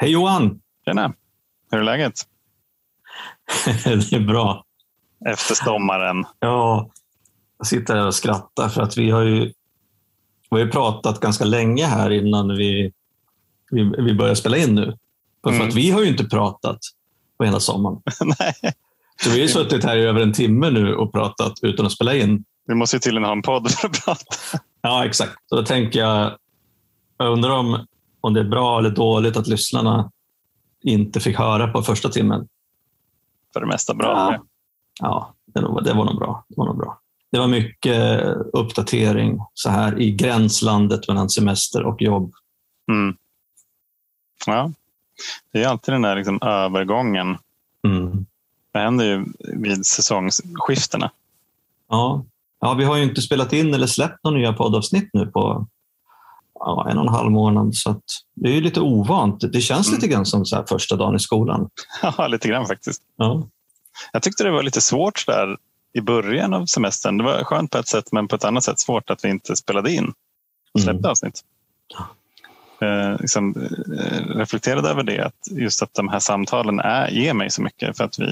Hej Johan! Tjena! Hur är läget? det är bra. Efter sommaren? Ja, jag sitter här och skrattar för att vi har ju, vi har ju pratat ganska länge här innan vi, vi, vi börjar spela in nu. För mm. att vi har ju inte pratat på hela sommaren. Nej. Så vi har ju suttit här i över en timme nu och pratat utan att spela in. Vi måste ju tydligen ha en podd för att prata. Ja, exakt. Så då tänker jag, jag undrar om, om det är bra eller dåligt att lyssnarna inte fick höra på första timmen. För det mesta bra. Ja, ja det, var, det var nog bra. Det var nog bra. Det var mycket uppdatering så här i gränslandet mellan semester och jobb. Mm. Ja, det är alltid den där liksom övergången. Mm. Det händer ju vid säsongsskiftena. Ja. ja, vi har ju inte spelat in eller släppt några nya poddavsnitt nu på ja, en och en halv månad. Så det är lite ovant. Det känns mm. lite grann som så första dagen i skolan. Ja, lite grann faktiskt. Ja. Jag tyckte det var lite svårt där i början av semestern. Det var skönt på ett sätt men på ett annat sätt svårt att vi inte spelade in och släppte mm. avsnitt. Eh, liksom, eh, reflekterade över det, att just att de här samtalen är, ger mig så mycket för att vi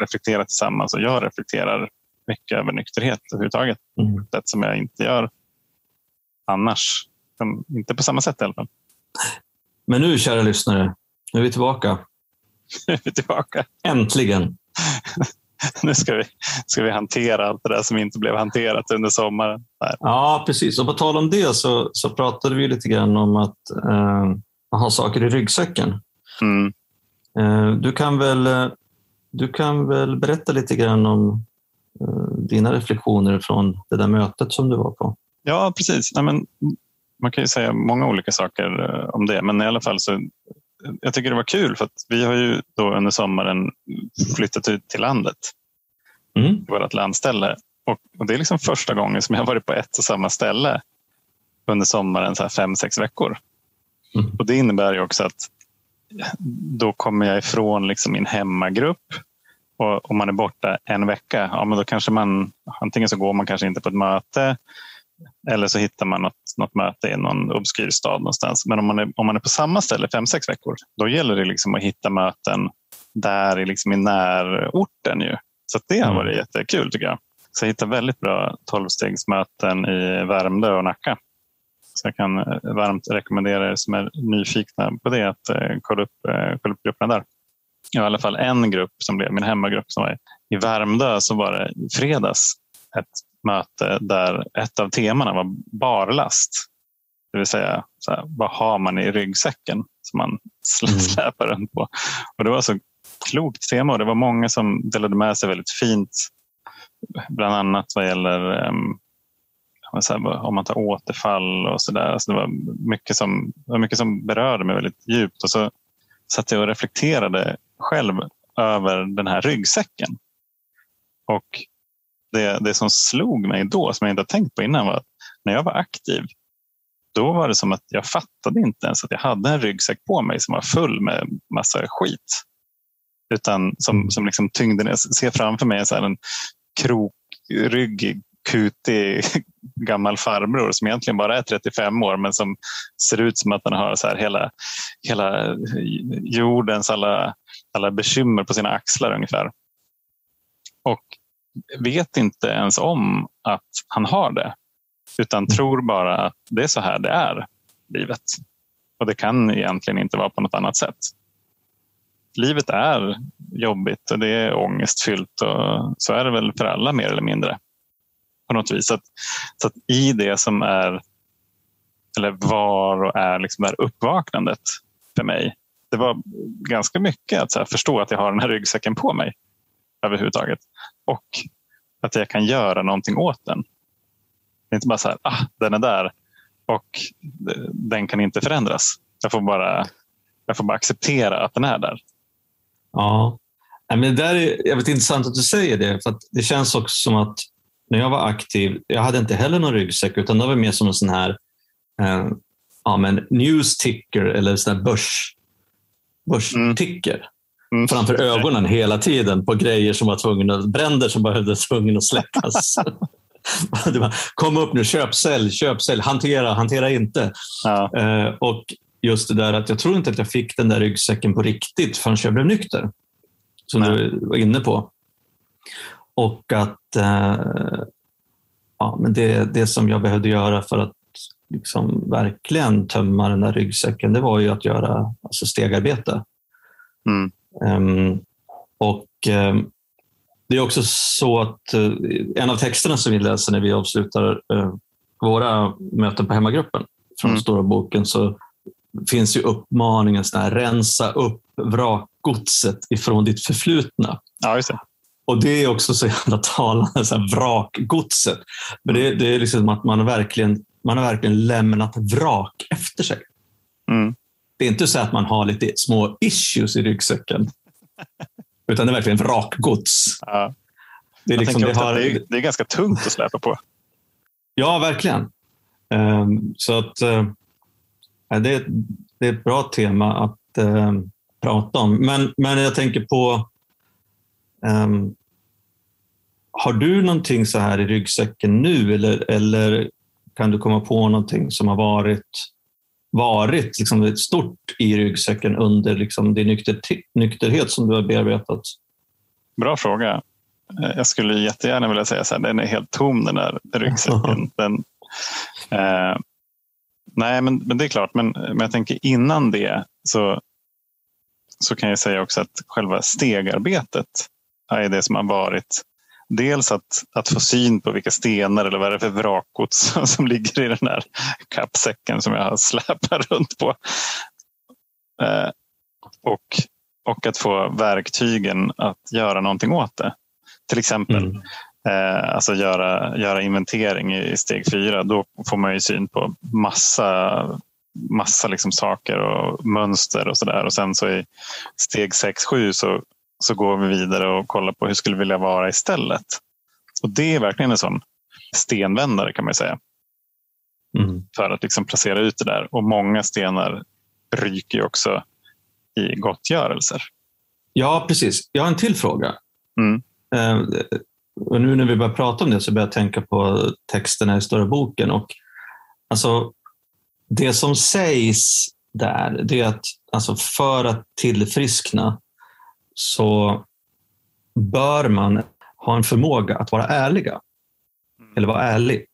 reflekterar tillsammans och jag reflekterar mycket över nykterhet överhuvudtaget. Mm. Det som jag inte gör annars. Inte på samma sätt i alla fall. Men nu, kära lyssnare, nu är vi tillbaka. nu är vi tillbaka. Äntligen. nu ska vi, ska vi hantera allt det där som inte blev hanterat under sommaren. Där. Ja, precis. Och på tal om det så, så pratade vi lite grann om att eh, ha saker i ryggsäcken. Mm. Eh, du, kan väl, du kan väl berätta lite grann om eh, dina reflektioner från det där mötet som du var på? Ja, precis. Nej, men man kan ju säga många olika saker eh, om det, men i alla fall så jag tycker det var kul för att vi har ju då under sommaren flyttat ut till landet. Mm. Vårt landställe. Och, och, det är liksom första gången som jag varit på ett och samma ställe under sommaren, så här fem, sex veckor. Mm. Och Det innebär ju också att då kommer jag ifrån liksom min hemmagrupp. Och om man är borta en vecka, ja, men då kanske man antingen så går man kanske inte på ett möte eller så hittar man något, något möte i någon obskyr stad någonstans. Men om man, är, om man är på samma ställe fem, sex veckor, då gäller det liksom att hitta möten där i, liksom i närorten. Ju. Så det har mm. varit jättekul tycker jag. Så jag hittade väldigt bra tolvstegsmöten i Värmdö och Nacka. Så jag kan eh, varmt rekommendera er som är nyfikna på det att eh, kolla upp, eh, kolla upp grupperna där. I alla fall en grupp som blev min hemmagrupp som var i Värmdö så var det i fredags ett möte där ett av temana var barlast. Det vill säga, så här, vad har man i ryggsäcken som man mm. släpar mm. runt på? Och det var så klokt tema och det var många som delade med sig väldigt fint. Bland annat vad gäller um, om man tar återfall och så där. Alltså det var mycket som, var mycket som berörde mig väldigt djupt. Och så satt jag och reflekterade själv över den här ryggsäcken. Och det, det som slog mig då, som jag inte tänkt på innan, var att när jag var aktiv, då var det som att jag fattade inte ens att jag hade en ryggsäck på mig som var full med massa skit. Utan som, mm. som liksom tyngden, jag ser framför mig så en krokryggig, kutig gammal farbror som egentligen bara är 35 år men som ser ut som att han har så här hela, hela jordens alla, alla bekymmer på sina axlar ungefär. Och vet inte ens om att han har det. Utan mm. tror bara att det är så här det är, livet. Och det kan egentligen inte vara på något annat sätt. Livet är jobbigt och det är ångestfyllt och så är det väl för alla mer eller mindre. På något vis. Så att, så att i det som är eller var och är liksom det här uppvaknandet för mig. Det var ganska mycket att förstå att jag har den här ryggsäcken på mig överhuvudtaget. Och att jag kan göra någonting åt den. Det är inte bara så här, ah, den är där och den kan inte förändras. Jag får bara, jag får bara acceptera att den är där. Ja, men det där är jävligt intressant att du säger det. För det känns också som att när jag var aktiv, jag hade inte heller någon ryggsäck utan det var mer som en sån här eh, ja, men news ticker eller sån här börs, börsticker. Mm mm. framför ögonen hela tiden på grejer som var tvungna, bränder som behövde tvungen att släckas. Kom upp nu, köp, sälj, köp, sälj, hantera, hantera inte. Ja. Uh, och just det där att jag tror inte att jag fick den där ryggsäcken på riktigt förrän jag blev nykter. Som Nej. du var inne på. Och att eh, ja, men det, det som jag behövde göra för att liksom verkligen tömma den där ryggsäcken, det var ju att göra alltså stegarbete. Mm. Ehm, och ehm, Det är också så att eh, en av texterna som vi läser när vi avslutar eh, våra möten på hemmagruppen från Mm. Stora boken så finns ju uppmaningen så här, rensa upp vrakgodset ifrån ditt förflutna. Ja, just det. Och det är också så jävla talande, så här, vrakgodset. Men det, det är liksom att man verkligen, man har verkligen lämnat vrak efter sig. Mm. Det är inte så att man har lite små issues i ryggsäcken. Utan det är verkligen vrakgods. Ja. Det är, liksom, det har, det, är, det är ganska tungt att släpa på. Ja, verkligen. Ehm, så att ja, det, det är ett bra tema att eh, prata om. Men, men jag tänker på ehm, Har du någonting så här i ryggsäcken nu eller, eller kan du komma på någonting som har varit, varit liksom ett stort i ryggsäcken under liksom din nykter, nykterhet som du har bearbetat? Bra fråga. Eh, Jag skulle jättegärna vilja säga så här, den är helt tom den där ryggsäcken. Den, eh, nej, men, men det är klart. Men, men jag tänker innan det så, så kan jag säga också att själva stegarbetet är det som har varit Dels att, att få syn på vilka stenar eller vad det är för vrakgods som ligger i den där kappsäcken som jag har släpat runt på. Eh, och, och att få verktygen att göra någonting åt det. Till exempel Mm. eh, alltså göra, göra inventering i steg fyra. Då får man ju syn på massa, massa liksom saker och mönster och sådär. Och sen så i steg 6-7 så, så går vi vidare och kollar på hur skulle vi vilja vara istället. Och det är verkligen en sån stenvändare kan man säga. Mm. För att liksom placera ut det där. Och många stenar ryker också i gottgörelser. Ja, precis. Jag har en till fråga. Mm. Eh, och nu när vi börjar prata om det så börjar jag tänka på texterna i Stora boken. Och, alltså, det som sägs där det är att alltså, för att tillfriskna så bör man ha en förmåga att vara ärliga. Eller vara ärlig.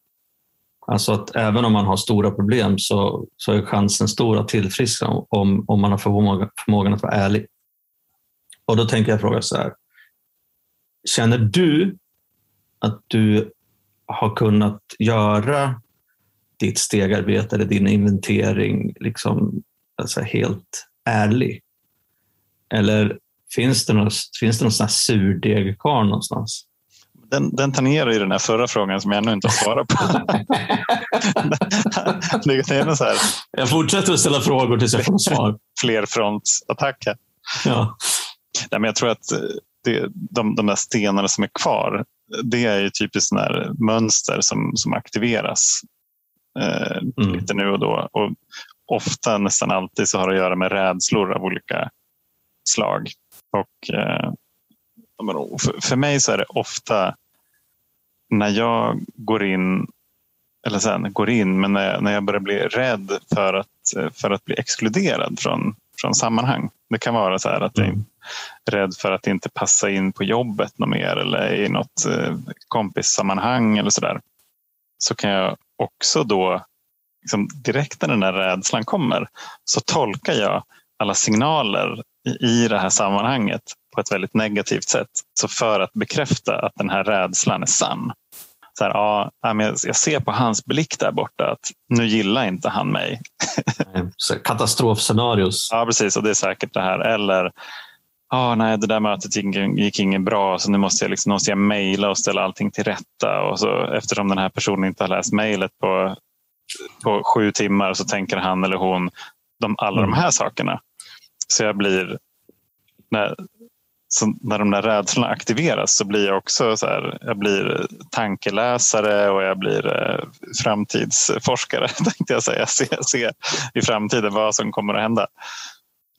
Alltså att även om man har stora problem så, så är chansen stor att tillfriskna om, om man har förmåga, förmågan att vara ärlig. Och då tänker jag fråga så här. Känner du att du har kunnat göra ditt stegarbete eller din inventering liksom, alltså helt ärlig? Eller finns det någon, finns det någon sån här surdeg kvar någonstans? Den, den tangerar ju den här förra frågan som jag ännu inte har svarat på. det är så här Jag fortsätter att ställa frågor tills jag får svar. flerfrontsattack här. Ja. Nej, men jag tror att det, de, de där stenarna som är kvar, det är ju typiskt sådana mönster som, som aktiveras eh, Mm. lite nu och då. Och ofta, nästan alltid, så har det att göra med rädslor av olika slag. Och, eh, för, mig så är det ofta när jag går in eller sen går in, men när jag, när jag börjar bli rädd för att, för att bli exkluderad från, från sammanhang. Det kan vara så här att jag är Mm. rädd för att inte passa in på jobbet något mer eller i något eh, kompissammanhang eller så där. Så kan jag också då, liksom direkt när den där rädslan kommer, så tolkar jag alla signaler i, det här sammanhanget på ett väldigt negativt sätt. Så för att bekräfta att den här rädslan är sann. Så här, ja, jag ser på hans blick där borta att nu gillar inte han mig. Katastrofscenarios. Ja, precis. Och det är säkert det här. Eller, ah, nej, det där mötet gick, gick inget bra så nu måste jag, liksom, måste jag mejla och ställa allting till rätta. Och så, eftersom den här personen inte har läst mejlet på, på sju timmar så tänker han eller hon de, alla Mm. de här sakerna. Så jag blir... När, när de där rädslorna aktiveras så blir jag också så här, jag blir tankeläsare och jag blir eh, framtidsforskare tänkte jag säga. Se, se i framtiden vad som kommer att hända.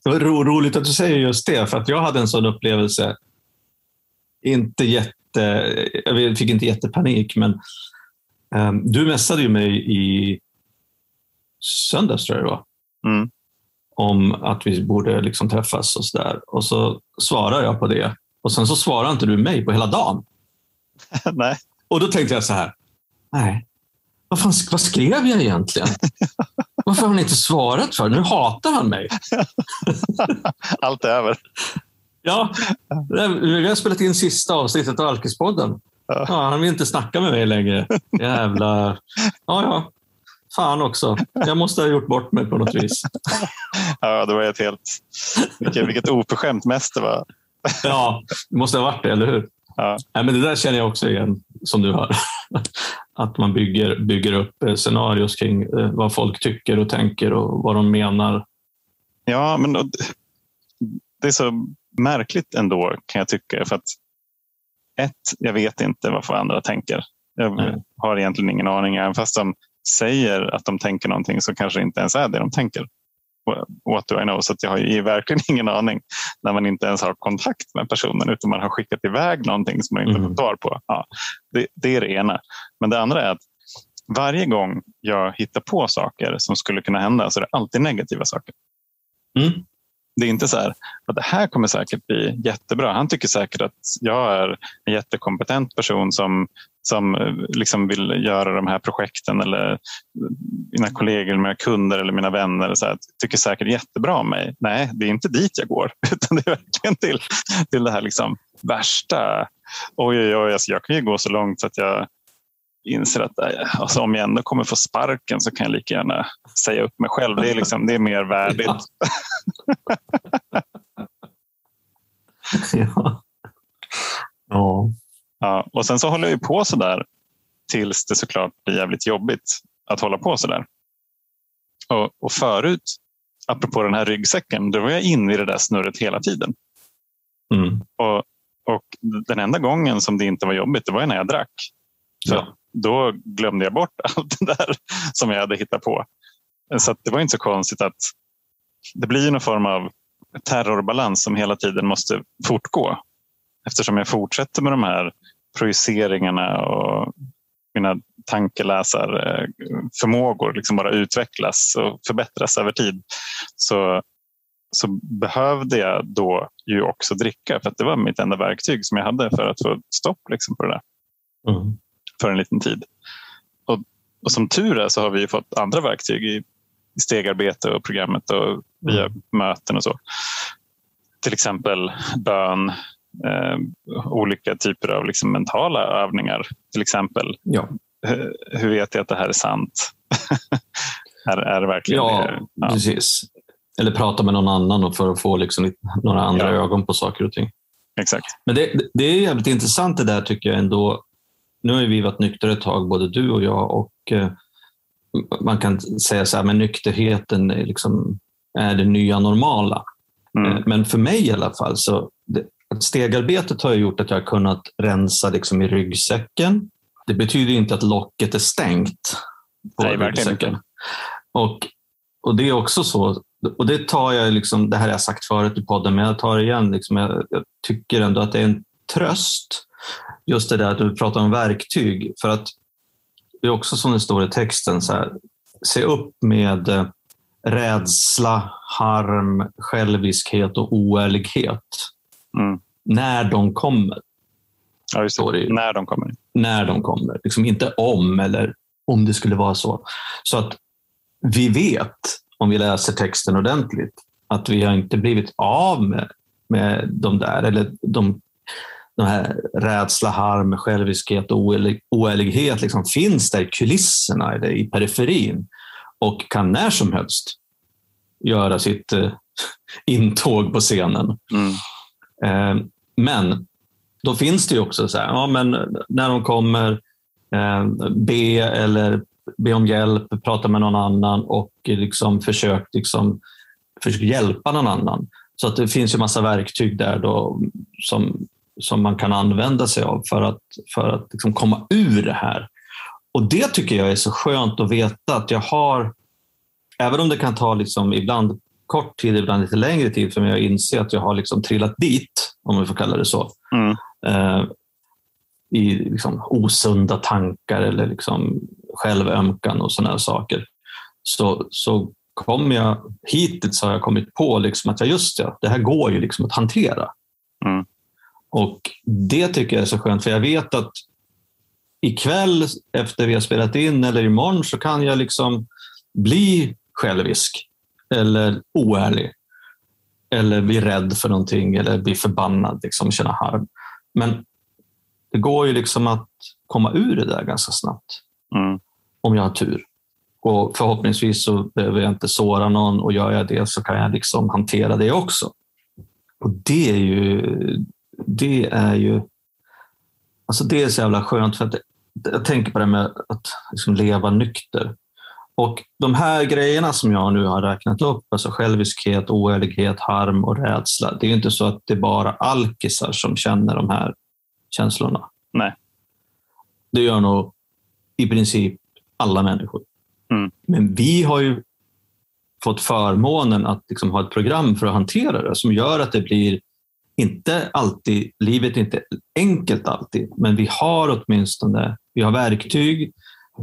Det var ro, roligt att du säger just det, för att jag hade en sån upplevelse. Inte jätte, jag fick inte jättepanik, men um, du messade ju mig i söndags, tror jag det var. Mm. Om att vi borde liksom träffas och så där. Och så svarar jag på det. Och sen så svarar inte du mig på hela dagen. Nej. Och då tänkte jag så här, nej, vad, fan, vad skrev jag egentligen? Varför har han inte svarat för? Nu hatar han mig. Allt är över. Ja, vi har spelat in sista avsnittet av Alkispodden. Ja. han vill inte snacka med mig längre. Jävla... Ja, ja. Fan också. Jag måste ha gjort bort mig på något vis. Ja, det var ett helt... Vilket, vilket oförskämt mest det var. Ja, det måste ha varit det, eller hur? Ja. Nej, men det där känner jag också igen, som du hör. Att man bygger, bygger upp eh, scenarios kring eh, vad folk tycker och tänker och vad de menar. Ja, men det är så märkligt ändå kan jag tycka. För att ett, jag vet inte vad andra tänker. Jag Nej. har egentligen ingen aning. Även fast de säger att de tänker någonting så kanske det inte ens är det de tänker. What do I know? Så jag har ju verkligen ingen aning när man inte ens har kontakt med personen utan man har skickat iväg någonting som man inte mm. får svar på. Ja, det, det är det ena. Men det andra är att varje gång jag hittar på saker som skulle kunna hända så är det alltid negativa saker. Mm. Det är inte så här att det här kommer säkert bli jättebra. Han tycker säkert att jag är en jättekompetent person som, som eh, liksom vill göra de här projekten eller mina kollegor, mina kunder eller mina vänner så här, tycker säkert jättebra om mig. Nej, det är inte dit jag går utan det är verkligen till, till det här liksom värsta. Oj, oj, oj, alltså jag kan ju gå så långt så att jag inser att eh, alltså, om jag ändå kommer få sparken så kan jag lika gärna säga upp mig själv. Det är, liksom, det är mer värdigt. ja. ja. ja. Och sen så håller jag på så där tills det såklart blir jävligt jobbigt att hålla på så där. Och, och förut, apropå den här ryggsäcken, då var jag inne i det där snurret hela tiden. Mm. Och, och den enda gången som det inte var jobbigt, det var när jag drack. Så ja då glömde jag bort allt det där som jag hade hittat på. Så det var inte så konstigt att det blir någon form av terrorbalans som hela tiden måste fortgå. Eftersom jag fortsätter med de här projiceringarna och mina tankeläsarförmågor liksom bara utvecklas och förbättras över tid. Så, så behövde jag då ju också dricka för att det var mitt enda verktyg som jag hade för att få stopp liksom på det där. Mm för en liten tid. Och, och som tur är så har vi fått andra verktyg i, i stegarbete och programmet och via mm. möten och så. Till exempel bön, olika typer av liksom mentala övningar. Till exempel, ja. hur, vet jag att det här är sant? är, är det verkligen ja? Ja, precis. Eller prata med någon annan för att få liksom några andra ja. ögon på saker och ting. Exakt. Men det, det är jävligt intressant det där tycker jag ändå nu har vi varit nyktra ett tag, både du och jag. och eh, Man kan säga så här, men nykterheten är, liksom, är det nya normala. Mm. Eh, men för mig i alla fall, så det, stegarbetet har gjort att jag har kunnat rensa liksom i ryggsäcken. Det betyder inte att locket är stängt på Nej, ryggsäcken. Och, och det är också så, och det tar jag, liksom, det här har jag sagt förut i podden, men jag tar det igen. Liksom, jag, jag tycker ändå att det är en tröst just det där att du pratar om verktyg. För att det är också som det står i texten, så här, se upp med eh, rädsla, harm, själviskhet och oärlighet. Mm. När de kommer. Ja, just det. När de kommer. När de kommer. Liksom inte om eller om det skulle vara så. Så att vi vet, om vi läser texten ordentligt, att vi har inte blivit av med, med de där, eller de den här rädsla, harm, själviskhet och oärlighet liksom finns där i kulisserna, i periferin och kan när som helst göra sitt eh, intåg på scenen. Mm. Eh, men då finns det ju också så här, ja, men när de kommer, eh, be eller be om hjälp, prata med någon annan och liksom försök, liksom, försök hjälpa någon annan. Så att det finns ju massa verktyg där då som som man kan använda sig av för att, för att liksom komma ur det här. Och Det tycker jag är så skönt att veta att jag har, även om det kan ta liksom ibland kort tid, ibland lite längre tid för mig att inse att jag har liksom trillat dit, om vi får kalla det så. Mm. Eh, I liksom osunda tankar eller liksom självömkan och sådana saker. Så, så kommer jag, hittills har jag kommit på liksom att ja, just det, det här går ju liksom att hantera. Mm. Och det tycker jag är så skönt, för jag vet att ikväll efter vi har spelat in eller imorgon så kan jag liksom bli självisk eller oärlig eller bli rädd för någonting eller bli förbannad, liksom, känna harm. Men det går ju liksom att komma ur det där ganska snabbt Mm. om jag har tur. Och förhoppningsvis så behöver jag inte såra någon och gör jag det så kan jag liksom hantera det också. Och det är ju, det är ju, alltså det är så jävla skönt för att jag tänker på det med att liksom leva nykter. Och de här grejerna som jag nu har räknat upp, alltså själviskhet, oärlighet, harm och rädsla. Det är inte så att det är bara alkisar som känner de här känslorna. Nej. Det gör nog i princip alla människor. Mm. Men vi har ju fått förmånen att liksom ha ett program för att hantera det som gör att det blir inte alltid, livet är inte enkelt alltid, men vi har åtminstone vi har verktyg,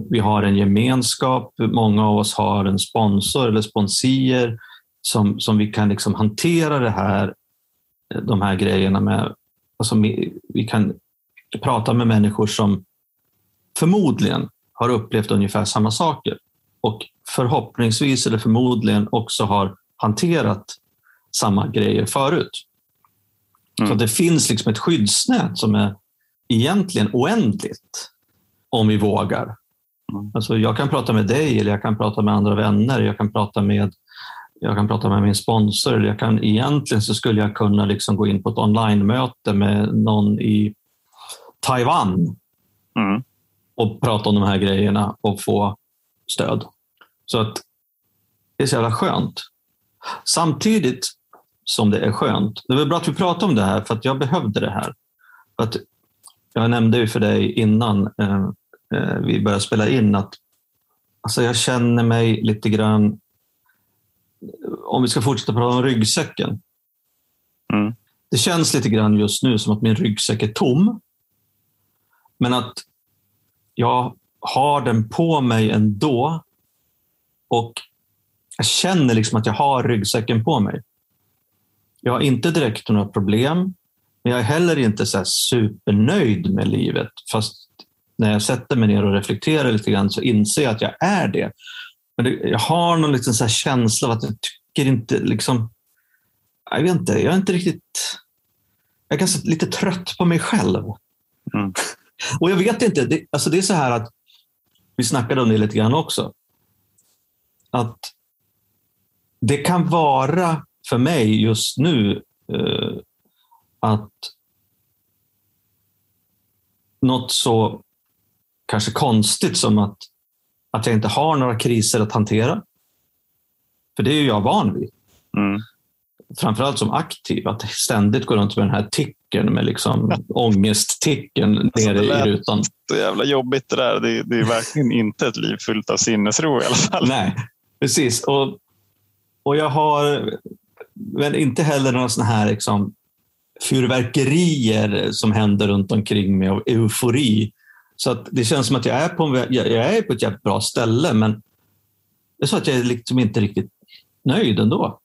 vi har en gemenskap, många av oss har en sponsor eller sponsier som, som vi kan liksom hantera det här, de här grejerna med. Alltså vi, vi kan prata med människor som förmodligen har upplevt ungefär samma saker och förhoppningsvis eller förmodligen också har hanterat samma grejer förut. Mm. Så det finns liksom ett skyddsnät som är egentligen oändligt om vi vågar. Mm. Alltså jag kan prata med dig eller jag kan prata med andra vänner. Jag kan prata med, jag kan prata med min sponsor. Eller jag kan, egentligen så skulle jag kunna liksom gå in på ett online-möte med någon i Taiwan Mm. och prata om de här grejerna och få stöd. Så att det är så jävla skönt. Samtidigt som det är skönt. Det var bra att vi pratade om det här för att jag behövde det här. För att jag nämnde ju för dig innan eh, vi började spela in att alltså jag känner mig lite grann, om vi ska fortsätta prata om ryggsäcken. Mm. Det känns lite grann just nu som att min ryggsäck är tom. Men att jag har den på mig ändå. Och jag känner liksom att jag har ryggsäcken på mig. Jag har inte direkt några problem, men jag är heller inte så supernöjd med livet. Fast när jag sätter mig ner och reflekterar lite grann så inser jag att jag är det. Men det, jag har någon liten så här känsla av att jag tycker inte liksom... Jag vet inte, jag är inte riktigt... Jag är ganska lite trött på mig själv. Mm. Och jag vet inte, det, alltså det är så här att vi snackade om det lite grann också. Att det kan vara för mig just nu eh, att något så kanske konstigt som att, att jag inte har några kriser att hantera. För det är ju jag van vid. Mm. Framförallt som aktiv, att ständigt gå runt med den här ticken med liksom ångestticken nere det i rutan. Så jävla jobbigt det där. Det, det är verkligen inte ett liv fyllt av sinnesro i alla fall. Nej, precis. Och, och jag har men inte heller några såna här liksom, fyrverkerier som händer runt omkring mig och eufori. Så att det känns som att jag är på, en, jag jag är på ett jävligt bra ställe, men det är så att jag är liksom inte riktigt nöjd ändå.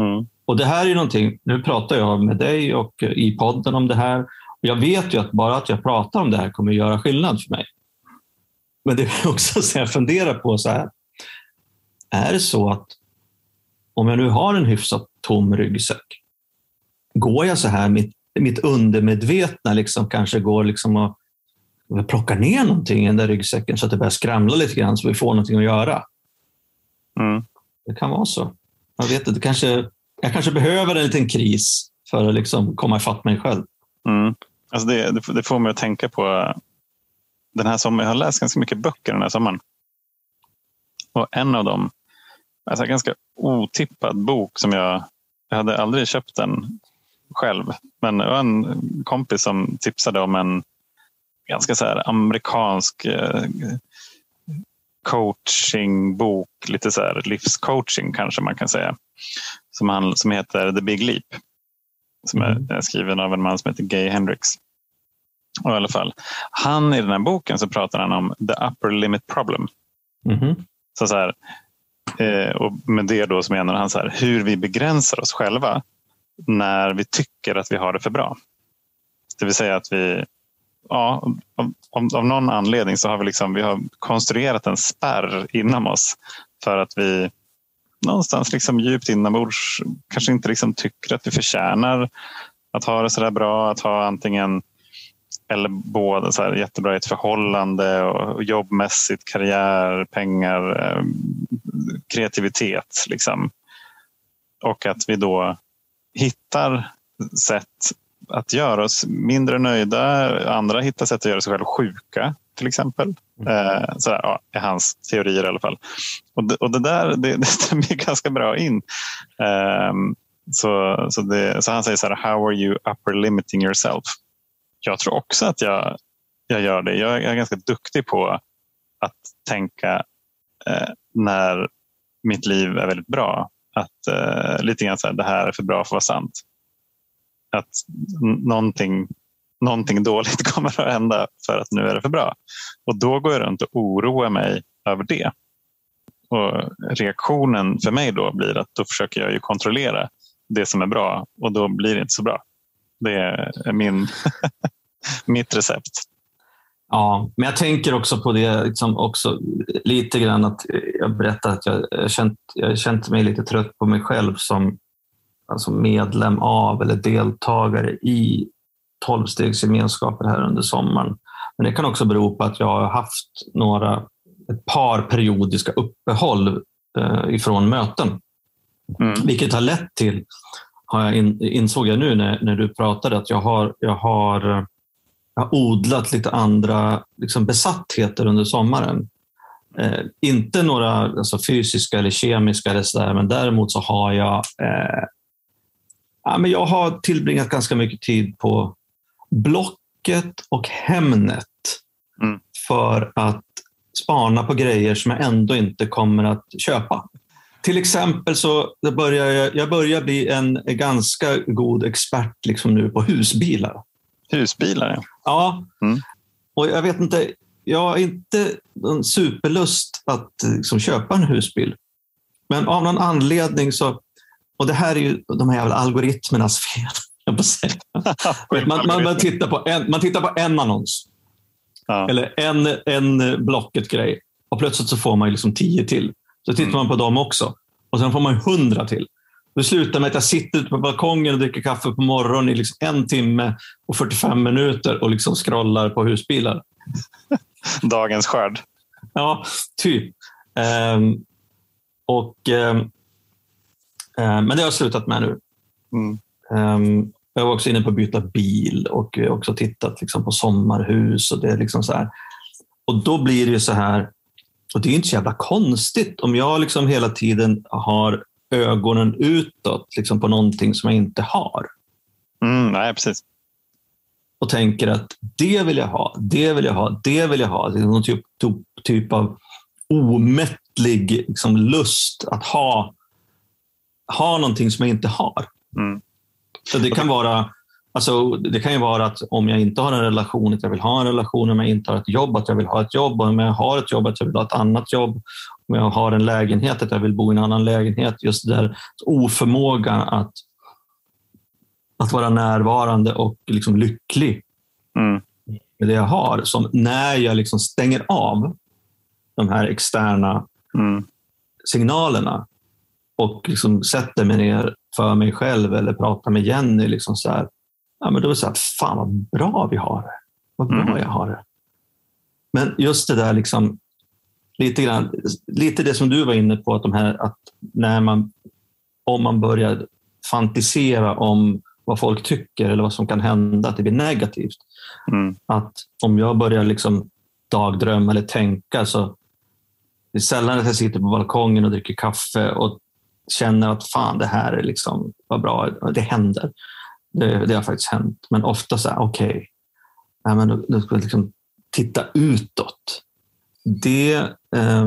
Mm. Och det här är någonting, nu pratar jag med dig och i podden om det här. Och jag vet ju att bara att jag pratar om det här kommer att göra skillnad för mig. Men det är också så jag funderar på så här. Är det så att om jag nu har en hyfsat tom ryggsäck, går jag så här, mitt, mitt undermedvetna liksom kanske går liksom och och plockar ner någonting i den där ryggsäcken så att det börjar skramla lite grann så vi får någonting att göra. Mm. Det kan vara så. Jag vet inte, kanske, jag kanske behöver en liten kris för att liksom komma ifatt mig själv. Mm. Alltså det, det, det får mig att tänka på den här sommaren. Jag har läst ganska mycket böcker den här sommaren. Och en av dem, alltså en ganska otippad bok som jag, jag hade aldrig köpt den själv. Men det var en kompis som tipsade om en ganska så här amerikansk eh, coachingbok, lite så här livscoaching kanske man kan säga. Som, han, som heter The Big Leap. Som är, Mm. är skriven av en man som heter Gay Hendricks. Och i alla fall, han i den här boken så pratar han om the upper limit problem. Mhm. Så, så här, Eh, och med det då så menar han så här, hur vi begränsar oss själva när vi tycker att vi har det för bra. Det vill säga att vi ja, av, av, någon anledning så har vi, liksom, vi har konstruerat en spärr inom oss för att vi någonstans liksom djupt inombords kanske inte liksom tycker att vi förtjänar att ha det så där bra. Att ha antingen eller båda så här, jättebra i ett förhållande och jobbmässigt, karriär, pengar, ehm, kreativitet. Liksom. Och att vi då hittar sätt att göra oss mindre nöjda. Andra hittar sätt att göra sig själva sjuka till exempel. Mm. Eh, så ja, är hans teorier i alla fall. Och det, och det där det, det stämmer ganska bra in. Eh, så, så, det, så han säger så här, how are you upper limiting yourself? Jag tror också att jag, jag gör det. Jag är ganska duktig på att tänka eh, när mitt liv är väldigt bra. Att eh, lite grann så här, det här är för bra för att vara sant. Att någonting, någonting dåligt kommer att hända för att nu är det för bra. Och då går jag runt och oroar mig över det. Och reaktionen för mig då blir att då försöker jag ju kontrollera det som är bra och då blir det inte så bra. Det är min, mitt recept. Ja, men jag tänker också på det liksom också lite grann att eh, jag berättade att jag, jag, känt, jag känt mig lite trött på mig själv som alltså medlem av eller deltagare i tolvstegsgemenskaper här under sommaren. Men det kan också bero på att jag har haft några, ett par periodiska uppehåll eh, ifrån möten. Mm. Vilket har lett till, har jag in, insåg jag nu när, när du pratade, att jag har, jag har, jag har odlat lite andra liksom besattheter under sommaren. Eh, inte några alltså, fysiska eller kemiska, eller så där, men däremot så har jag eh, ja, men jag har tillbringat ganska mycket tid på Blocket och Hemnet mm. för att spana på grejer som jag ändå inte kommer att köpa. Till exempel så börjar jag, jag börjar bli en ganska god expert liksom nu på husbilar. Husbilar, ja. Mm. Och jag vet inte, jag har inte en superlust att liksom, köpa en husbil. Men av någon anledning så... Och det här är ju de här jävla algoritmernas fel. man, man, man, tittar på en, man tittar på en annons. Ja. Eller en, en Blocket-grej. Och plötsligt så får man liksom tio till. Så tittar mm. man på dem också. Och sen får man hundra till. Det slutar med att jag sitter ute på balkongen och dricker kaffe på morgonen i liksom en timme och 45 minuter och liksom scrollar på husbilar. Dagens skörd. Ja, typ. Um, och, um, men det har jag slutat med nu. Mm. jag var också inne på att byta bil och också tittat liksom på sommarhus. och det är liksom så här. Och då blir det ju så här, och det är inte så jävla konstigt om jag liksom hela tiden har ögonen utåt liksom på någonting som jag inte har. Mm, nej, precis. Och tänker att det vill jag ha, det vill jag ha, det vill jag ha. Det är någon typ, typ av omättlig liksom, lust att ha, ha någonting som jag inte har. Mm. Så det kan vara Alltså, det kan ju vara att om jag inte har en relation, att jag vill ha en relation. Om jag inte har ett jobb, att jag vill ha ett jobb. Om jag har ett jobb, att jag vill ha ett annat jobb. Om jag har en lägenhet, att jag vill bo i en annan lägenhet. Just där oförmågan att, att vara närvarande och liksom lycklig mm. med det jag har. Som när jag liksom stänger av de här externa mm. signalerna och liksom sätter mig ner för mig själv eller pratar med Jenny. Liksom så här, ja, men då är det så här, fan vad bra vi har det. Vad bra mm. jag har det. Men just det där, liksom, lite, grann, lite det som du var inne på, att, de här, att när man, om man börjar fantisera om vad folk tycker eller vad som kan hända, att det blir negativt. Mm. Att om jag börjar liksom dagdrömma eller tänka så det är sällan att jag sitter på balkongen och dricker kaffe och känner att fan, det här är liksom, vad bra, det händer. Det, det har faktiskt hänt. Men ofta så här, okej, okay, ja, men ska vi liksom titta utåt. Det, eh,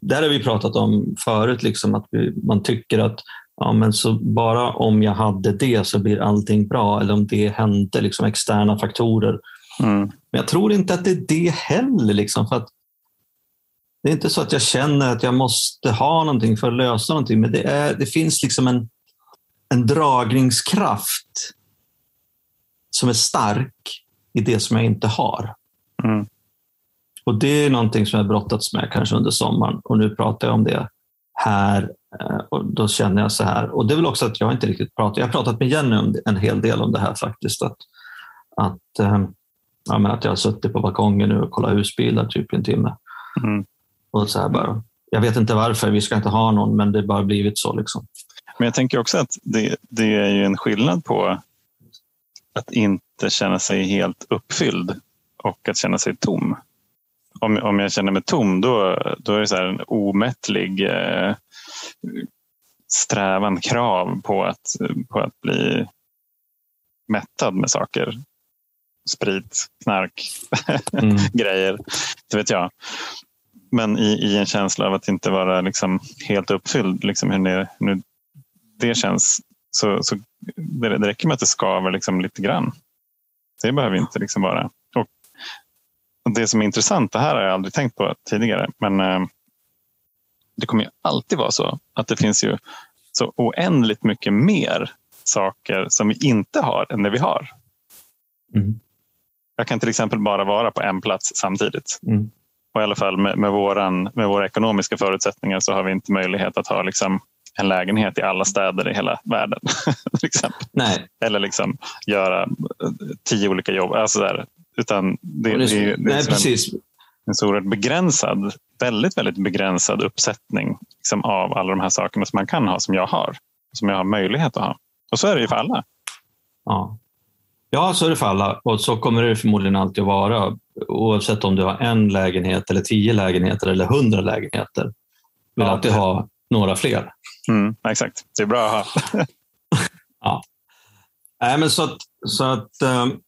där har vi pratat om förut, liksom, att vi, man tycker att ja, men så bara om jag hade det så blir allting bra. Eller om det hände, liksom, externa faktorer. Mm. Men jag tror inte att det är det heller. Liksom, för att det är inte så att jag känner att jag måste ha någonting för att lösa någonting, men det, är, det finns liksom en, en dragningskraft som är stark i det som jag inte har. Mm. Och Det är någonting som jag brottats med kanske under sommaren och nu pratar jag om det här eh, och då känner jag så här. Och det är väl också att jag inte riktigt pratat, jag har pratat med Jenny om en hel del om det här faktiskt. Att, att, eh, ja, men att jag har suttit på balkongen nu och kollat husbilar typ en timme. Mm. Och så här bara, jag vet inte varför, vi ska inte ha någon, men det har bara blivit så. Liksom. Men jag tänker också att det, det är ju en skillnad på att inte känna sig helt uppfylld och att känna sig tom. Om, om jag känner mig tom, då, då är det så en omättlig eh, strävan, krav på att, på att bli mättad med saker. Sprit, knark, mm. grejer. Det vet jag. Men i, i en känsla av att inte vara liksom helt uppfylld, liksom hur, det, hur det känns, så, så det, det räcker med att det skaver liksom lite grann. Det behöver inte liksom vara. Och det som är intressant, det här har jag aldrig tänkt på tidigare, men eh, det kommer ju alltid vara så att det finns ju så oändligt mycket mer saker som vi inte har än det vi har. Mm. Jag kan till exempel bara vara på en plats samtidigt. Mm. Och i alla fall med, med, våran, med våra ekonomiska förutsättningar så har vi inte möjlighet att ha liksom en lägenhet i alla städer i hela världen. till exempel. Nej. Eller liksom göra tio olika jobb. Alltså där. Utan det, det, det, det nej, är precis. En, en så oerhört begränsad, väldigt, väldigt begränsad uppsättning liksom, av alla de här sakerna som man kan ha, som jag har. Som jag har möjlighet att ha. Och så är det ju för alla. Ja. Ja, så är det för alla och så kommer det förmodligen alltid att vara. Oavsett om du har en lägenhet, eller tio lägenheter eller hundra lägenheter. Du vill ja. alltid ha några fler. Mm, exakt, det är bra att ha. ja. Nej, men så att, så att um,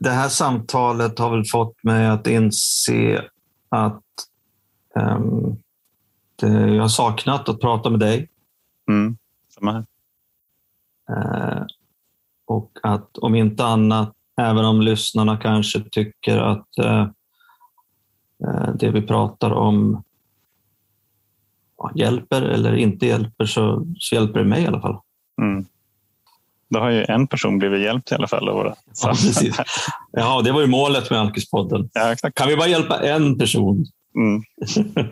det här samtalet har väl fått mig att inse att um, det, jag har saknat att prata med dig. Mm, samma här. Uh, att om inte annat, även om lyssnarna kanske tycker att uh, det vi pratar om ja, hjälper eller inte hjälper så, så, hjälper det mig i alla fall. Mm. Då har ju en person blivit hjälpt i alla fall. Våra. Ja, precis. ja, det var ju målet med Alkispodden. Ja. Kan vi bara hjälpa en person? Mm.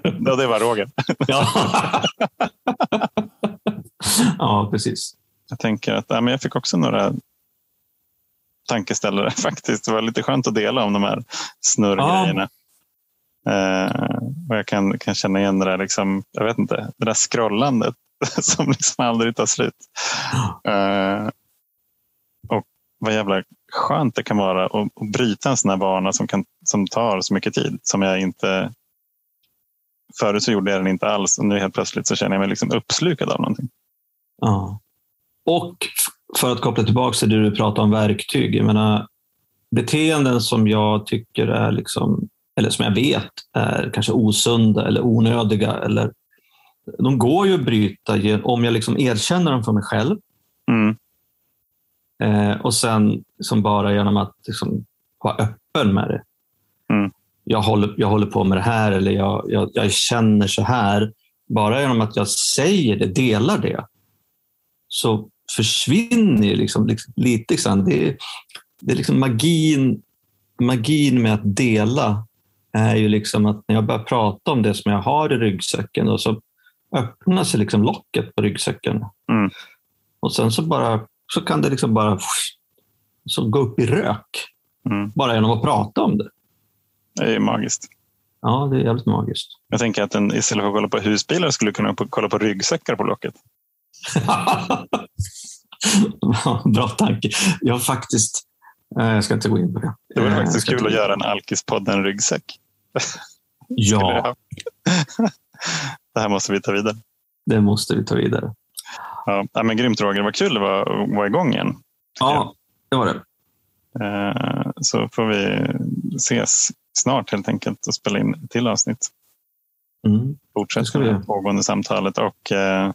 Ja, det var Roger. ja. ja, precis. Jag tänker att ja, men jag fick också några tankeställare faktiskt. Det var lite skönt att dela om de här snurrgrejerna. Ja. Eh, och jag kan, kan känna igen det där, liksom, jag vet inte, det där scrollandet som liksom aldrig tar slut. Eh, och vad jävla skönt det kan vara att, att bryta en sån här vana som, kan, som tar så mycket tid. Som jag inte... Förut så gjorde jag den inte alls och nu helt plötsligt så känner jag mig liksom uppslukad av någonting. Ja. Och för att koppla tillbaka till det du pratade om verktyg. Jag menar, beteenden som jag tycker är, liksom, eller som jag vet är kanske osunda eller onödiga. Eller, de går ju att bryta om jag liksom erkänner dem för mig själv. Mm. Eh, och sen liksom bara genom att liksom vara öppen med det. Mm. Jag, håller, jag håller på med det här eller jag, jag, jag, känner så här. Bara genom att jag säger det, delar det, så försvinner liksom, liksom, lite grann. Det är, det är liksom magin, magin med att dela är ju liksom att när jag börjar prata om det som jag har i ryggsäcken och så öppnar sig liksom locket på ryggsäcken. Mm. Och sen så bara så kan det liksom bara så gå upp i rök. Mm. Bara genom att prata om det. Det är magiskt. Ja, det är jävligt magiskt. Jag tänker att en, istället för att kolla på husbilar skulle kunna kolla på ryggsäckar på locket. Bra tanke. Jag har faktiskt... Jag ska inte gå in på det. Det vore faktiskt kul att göra en Alkispodden ryggsäck. ja. det här måste vi ta vidare. Det måste vi ta vidare. Ja, men grymt Roger, vad kul det var att vara igång igen. Ja, det var det. Eh, så får vi ses snart helt enkelt och spela in ett till avsnitt. Mm. Fortsätta med det pågående samtalet och eh,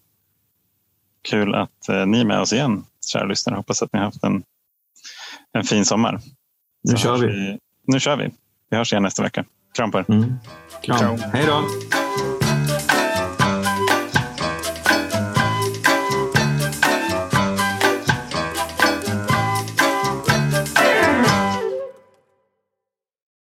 kul att eh, ni är med oss igen, kära lyssnare. Hoppas att ni har haft en, en fin sommar. Nu Så kör vi. vi. Nu kör vi. Vi hörs igen nästa vecka. Kram på er. Mm. Kram. Ciao. Hej då.